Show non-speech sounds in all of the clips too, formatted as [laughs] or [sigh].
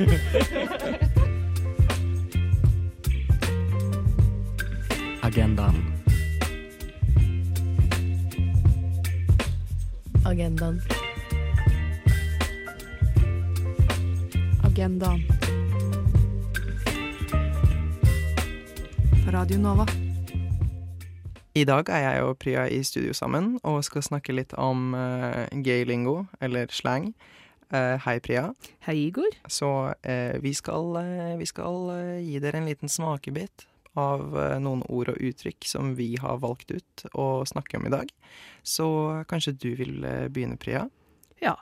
[laughs] Agendaen. Agendaen. Agendaen. På Radio Nova. I dag er jeg og Priya i studio sammen og skal snakke litt om uh, gay-lingo, eller slang. Eh, hei, Priya. Hei, Igor. Så eh, vi skal, eh, vi skal gi dere en liten smakebit av noen ord og uttrykk som vi har valgt ut å snakke om i dag. Så kanskje du vil begynne, Priya? Ja.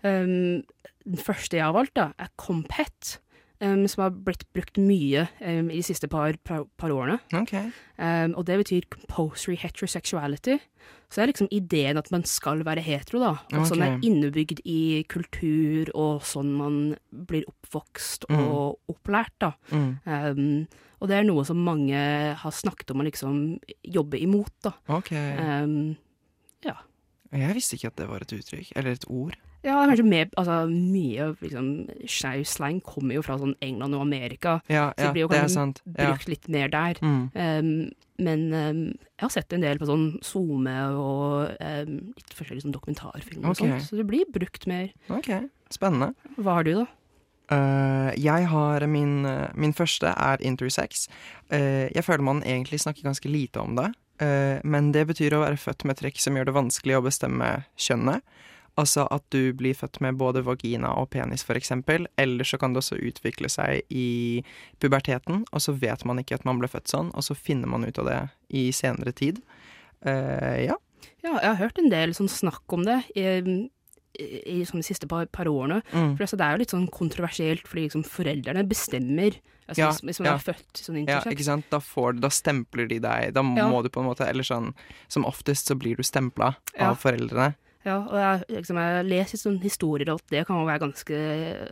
Um, den første jeg har valgt, da, er compet. Um, som har blitt brukt mye um, i de siste par, par, par årene. Okay. Um, og det betyr compulsory heterosexuality. Så det er liksom ideen at man skal være hetero, da. At sånn er innebygd i kultur, og sånn man blir oppvokst Mm. og opplært, da. Mm. Og det er noe som mange har snakket om å liksom jobbe imot, da. Ok. Um, Jeg visste ikke at det var et uttrykk, eller et ord. Ja, kanskje mer, altså, mye liksom, slang kommer jo fra sånn England og Amerika, Ja, så det ja blir jo kanskje. Ja. brukt litt mer der. Mm. Um, men um, jeg har sett en del på sånn SoMe og um, litt forskjellige sånn dokumentarfilmer okay. og sånt, så det blir brukt mer. Ok, spennende. Hva har du, da? Uh, jeg har min, min første er intersex. Uh, jeg føler man egentlig snakker ganske lite om det. uh, men det betyr å være født med trekk som gjør det vanskelig å bestemme kjønnet. Altså at du blir født med både vagina og penis, eksempel. Eller så kan det også utvikle seg i puberteten, og så vet man ikke at man ble født sånn, og så finner man ut av det i senere tid. Uh, ja. Ja, jeg har hørt en del sånn snakk om det i, i, i sånn de siste par, par årene. Mm. For altså, det er jo litt sånn kontroversielt, fordi liksom foreldrene bestemmer. Altså, Ja, hvis, man ja. er født sånn Ja, ikke sant? Da, får, da stempler de deg. Da Ja. må du på en måte Eller sånn Som oftest så blir du stempla av foreldrene. Ja, og jeg, liksom, jeg har lest historier historier at det kan være ganske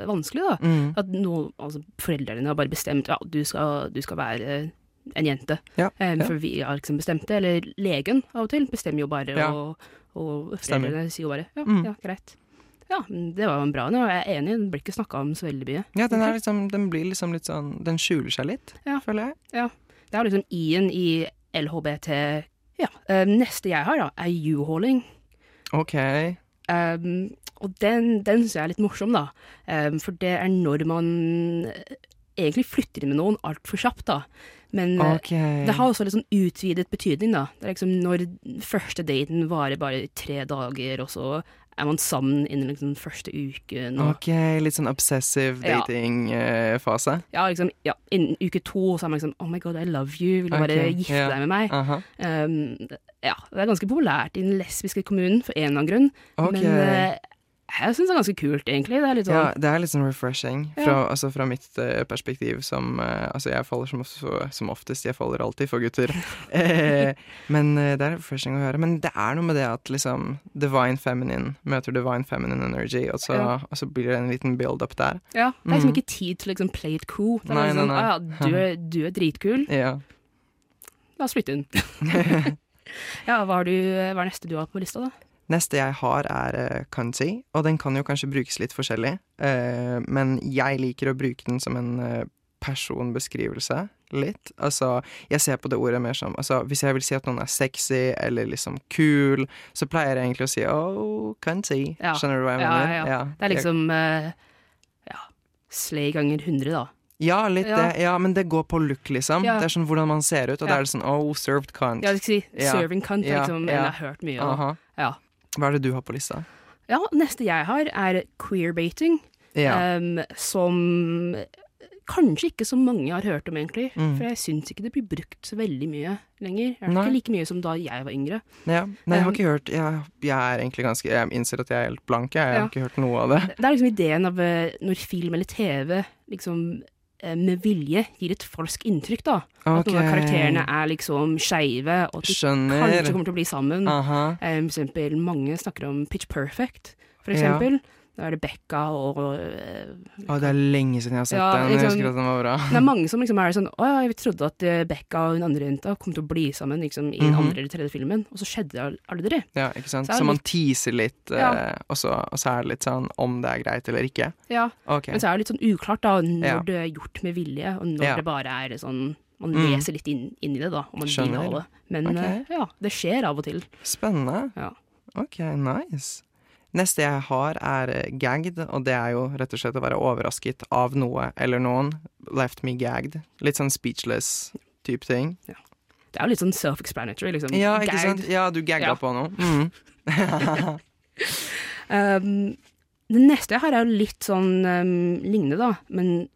vanskelig, da. Mm. At noen, altså, foreldrene har bare bestemt ja, du skal, du skal være en jente. Ja, um, ja. For vi har liksom bestemt det. Eller legen av og til bestemmer jo bare, Ja. og, og Stemmer. sier jo bare ja, Mm. ja, greit. Ja, det var en bra en, og jeg er enig, den blir ikke snakka om så veldig mye. Ja, den, er liksom, den blir liksom litt sånn Den skjuler seg litt, Ja. føler jeg. Det er liksom i-en i LHBT. Ja. Um, neste jeg har, da, er U-hauling. OK. Um, og den, den syns jeg er litt morsom, da. Um, for det er når man eh, egentlig flytter inn med noen altfor kjapt, da. Men okay. det har også litt sånn utvidet betydning, da. Det er liksom når første daten varer bare tre dager, og så er man sammen innen liksom første uken. Og, OK, litt sånn obsessive Ja. dating-fase. Ja, liksom, ja, innen uke to så er man liksom Oh my god, I love you. Vil du bare gifte yeah. deg med meg? Aha. Um, ja, det er ganske populært i den lesbiske kommunen, for en eller annen grunn. Okay. Men eh, jeg syns det er ganske kult, egentlig. Det er litt sånn Ja, det er litt sånn refreshing fra, Ja. altså fra mitt uh, perspektiv som uh, Altså, jeg faller som, som oftest, jeg faller alltid for gutter. [laughs] eh, men uh, det er refreshing å høre. Men det er noe med det at liksom Divine Feminine møter Divine Feminine Energy, og så, Ja. og så blir det en liten build-up der. Ja, det er liksom mm. ikke tid til å liksom play it cool. Det er Nei, liksom, nei, sånn, nei. ah, ja, du, er, du er dritkul, [laughs] Ja. la oss flytte inn. [laughs] ja, hva, er du, hva er neste du har på lista, da? Neste jeg har, er uh, kanji, og den kan jo kanskje brukes litt forskjellig. eh, men jeg liker å bruke den som en eh, personbeskrivelse. Litt. Altså, jeg ser på det ordet mer som altså, Hvis jeg vil si at noen er sexy eller liksom kul, så pleier jeg egentlig å si oh, kanji. Ja. Skjønner du hva jeg Ja, mener? ja, Det er liksom uh, ja, slay ganger 100, da. Ja, litt Ja. det. Ja, men det går på look, liksom. Ja. Det er sånn hvordan man ser ut, og da er det sånn oh, served cunt. Ja, jeg skal si serving cunt, liksom, jeg har hørt mye. Aha. Ja. Hva er det du har på lista? ja, neste jeg har, er queerbaiting, Ja. Um, som kanskje ikke så mange har hørt om, egentlig. Mm. For jeg syns ikke det blir brukt så veldig mye lenger. Jeg. Ikke like mye som da jeg var yngre. ja. Nei, jeg har ikke hørt jeg, jeg er egentlig ganske Jeg innser at jeg er helt blank, jeg. Jeg Ja. har ikke hørt noe av det. Det er liksom ideen av eh, når film eller TV liksom med vilje gir et falskt inntrykk, da. At noen av karakterene er liksom skeive, og at de Skjønner. kanskje kommer til å bli sammen. Eh, for eksempel, mange snakker om Pitch Perfect, for Ja. Da er det Becka og eh, Å, det er lenge siden jeg har sett Ja, den. Jeg liksom- husker at den var bra. Det er mange som liksom er sånn Å ja, jeg trodde at Becka og hun andre jenta kom til å bli sammen liksom, i den Mhm. andre eller tredje filmen, og så skjedde det aldri. Ja, ikke sant? Så Så man man teaser litt, eh, Ja. og, så, og så er det litt sånn om det er greit eller ikke. Ja, Okay. Men så er det litt sånn uklart da når Ja. det er gjort med vilje, og når det bare er sånn Man Mm. leser litt inn, inn i det, da, og man Skjønner. vil ha det. Men okay. eh, ja, det skjer av og til. Spennende. Ja. Ok, nice. Neste jeg har er eh, gagged, og det er jo rett og slett å være overrasket av noe eller noen. Left me gagged. Litt sånn speechless type ting. Det er jo litt sånn self-explanatory, liksom. Ja, ikke Gagged. sant? Ja, du gagga Ja. på noe. Mm. [laughs] Um, det neste jeg har, er jo litt sånn um, lignende, da, men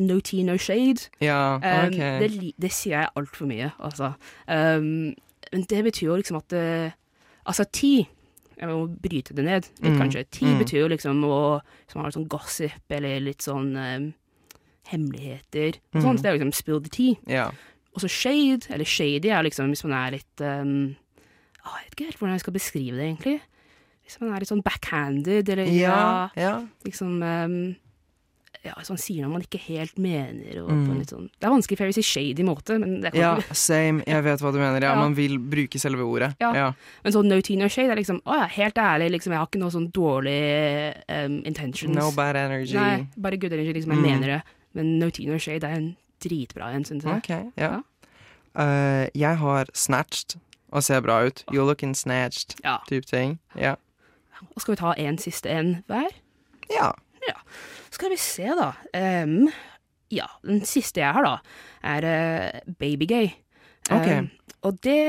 no tea, no shade. ja, Um, det, det sier jeg altfor mye, altså. Um, men det betyr jo liksom at det, Altså, tea Jeg må bryte det ned litt, Mm, kanskje. Tea mm. betyr jo liksom å liksom, ha litt sånn gossip eller litt sånn um, hemmeligheter. Mm. Sånn, så Det er liksom spill the tea. Ja. Og så shade, eller shady, er liksom hvis man er litt um, å, Jeg vet ikke helt hvordan jeg skal beskrive det, egentlig. Hvis man er litt sånn backhanded, eller Ja, ja. liksom um, Ja, sånn sier noe man ikke helt mener, og på Mm. sånn Det er vanskelig for jeg vil si shady måte, men det Ja, same. Jeg vet hva du mener. Ja, Ja. Man vil bruke selve ordet. Ja. Ja. Men sånn no tea, no shade er liksom Å ja, helt ærlig, liksom, jeg har ikke noe sånn dårlig um, intentions. No bad energy. Nei, bare good energy, liksom, jeg Mm. mener det. Men no tea, no shade er en dritbra en, syns jeg. Okay, ja. Uh, jeg har snatched og ser bra ut. You looking snatched, Ja. type ting. Ja. Og skal vi ta en siste en hver? Ja. ja. Skal vi se, da. Um, ja, den siste jeg har, da, er uh, babygay. Ok. Um, og det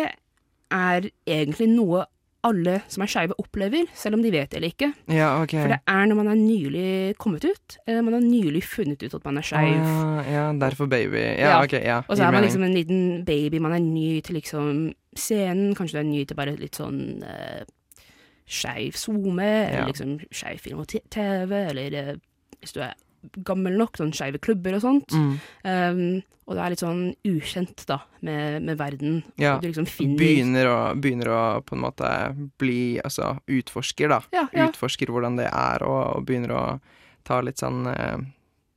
er egentlig noe alle som er skeive opplever, selv om de vet det eller ikke. Ja, okay. For det er når man er nylig kommet ut, eller man har nylig funnet ut at man er skeiv. ja, ja, derfor baby. Ja, Ja. ok, ja. Og så er man mening. liksom en liten baby, man er ny til liksom scenen, kanskje du er ny til bare litt sånn uh, skeiv SoMe, eller liksom skeiv film og TV, eller eh, hvis du er gammel nok, sånn skeive klubber og sånt. mm. Um, og det er litt sånn ukjent, da, med, med verden. Ja. Du liksom finner Begynner å, begynner å på en måte bli Altså utforsker, da. Ja, ja. Utforsker hvordan det er, og, og begynner å ta litt sånn uh,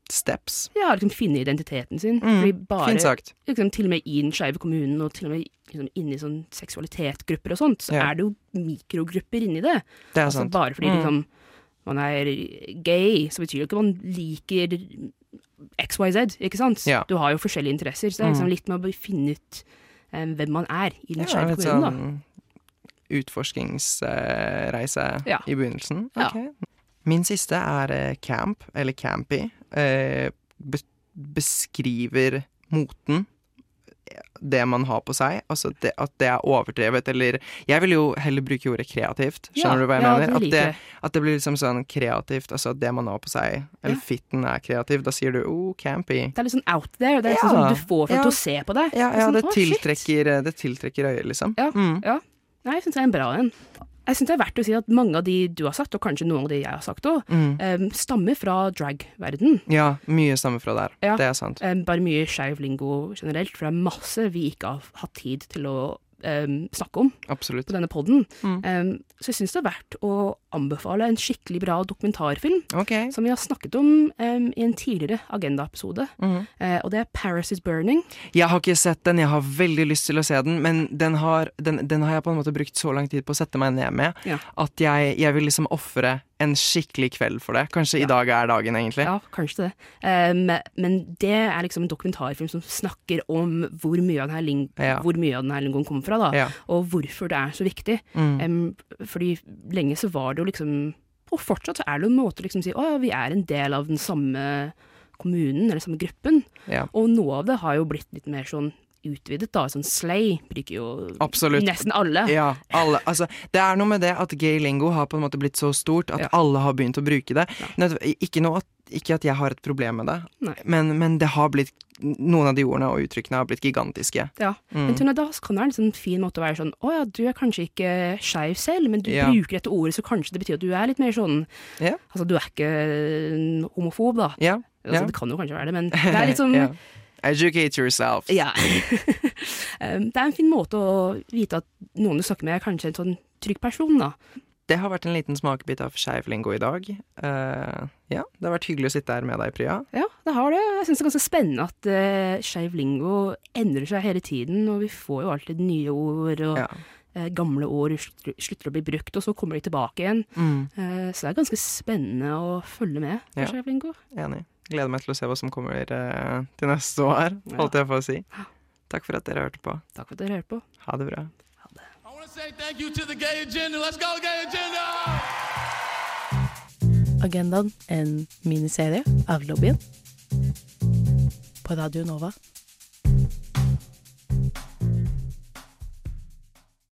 steps. ja, liksom finne identiteten sin. Mm, Fordi bare, Fint sagt. liksom, til og med i den skeive kommunen, og til og med liksom, inni sånn seksualitetsgrupper og sånt, så Ja. er det jo mikrogrupper inni det. Det er Altså, sant. bare fordi Mm. liksom, man er gay, så betyr det ikke at man liker XYZ, ikke sant? Ja. Du har jo forskjellige interesser, så det er liksom Mm. litt med å finne ut um, hvem man er i den Ja, skeive litt kommunen, da. sånn utforskingsreise Ja. i begynnelsen. Ja. Min siste er uh, camp, eller campy. Uh, be beskriver moten. Det man har på seg. Altså det, at det er overdrevet, eller Jeg vil jo heller bruke ordet kreativt. Skjønner Ja, du hva jeg ja, mener? At det, at det blir liksom sånn kreativt. Altså at det man har på seg, eller Ja. fitten er kreativ. Da sier du oh, campy. Det er litt sånn out there, det er liksom Ja, sånn du får folk ja. til å se på deg. Ja, Det ja sånn, det, «Å, tiltrekker, det tiltrekker øyet, liksom. Ja. Mm. Nei, jeg syns det er en bra en. Jeg syns det er verdt å si at mange av de du har sagt, og kanskje noen av de jeg har sagt òg, Mm. stammer fra drag-verden. Ja, mye stammer fra der. Ja. Det er sant. Um, bare mye skeiv lingo generelt, for det er masse vi ikke har hatt tid til å um, snakke om Absolutt. på denne poden. Mm. Um, så jeg syns det er verdt å anbefale en skikkelig bra dokumentarfilm, okay. som vi har snakket om um, i en tidligere agendaepisode, Mm. uh, og det er Paris is Burning. Jeg har ikke sett den, jeg har veldig lyst til å se den, men den har, den, den har jeg på en måte brukt så lang tid på å sette meg ned med, Ja. at jeg, jeg vil liksom ofre en skikkelig kveld for det. Kanskje Ja. i dag er dagen, egentlig. Ja, kanskje det. Um, men det er liksom en dokumentarfilm som snakker om hvor mye av denne, Ja. denne lingoen kommer fra, da, Ja. og hvorfor det er så viktig. Mm. Um, fordi lenge så var det jo liksom Og fortsatt så er det jo en måte å liksom si å ja, vi er en del av den samme kommunen, eller samme gruppen. Og noe av det har jo blitt litt mer sånn utvidet, da. Sånn slay bruker jo Absolutt. nesten alle. Ja, alle, altså, det er noe med det at gay lingo har på en måte blitt så stort at Ja. alle har begynt å bruke det. Ja. Ikke, noe ikke at jeg har et problem med det, men, men det har blitt noen av de ordene og uttrykkene har blitt gigantiske. Ja. Mm. Men og da kan det være en sånn fin måte å være sånn Å ja, du er kanskje ikke skeiv selv, men du bruker dette ordet, så kanskje det betyr at du er litt mer sånn Ja. Altså, du er ikke homofob, da. Ja, Altså. Det kan jo kanskje være det, men det er litt [laughs] sånn. Educate yourself. Ja. [laughs] um, det er en fin måte å vite at noen du snakker med, er kanskje en sånn trygg person, da. det har vært en liten smakebit av skeivlingo i dag. Uh, ja, det har vært hyggelig å sitte her med deg, Priya. Ja, det har det. Jeg syns det er ganske spennende at uh, skeiv lingo endrer seg hele tiden, og vi får jo alltid nye ord, og Ja. eh, gamle ord slutter, slutter å bli brukt, og så kommer de tilbake igjen. Mm, så det er ganske spennende å følge med Ja. skeiv enig. Gleder meg til å se hva som kommer eh, til neste år, holdt jeg på å si. Takk for at dere hørte på. Takk for at dere hørte på. Ha det bra. I want to say thank you to the gay agenda. Let's go, gay agenda! Agendaen, en miniserie av lobbyen på Radio Nova.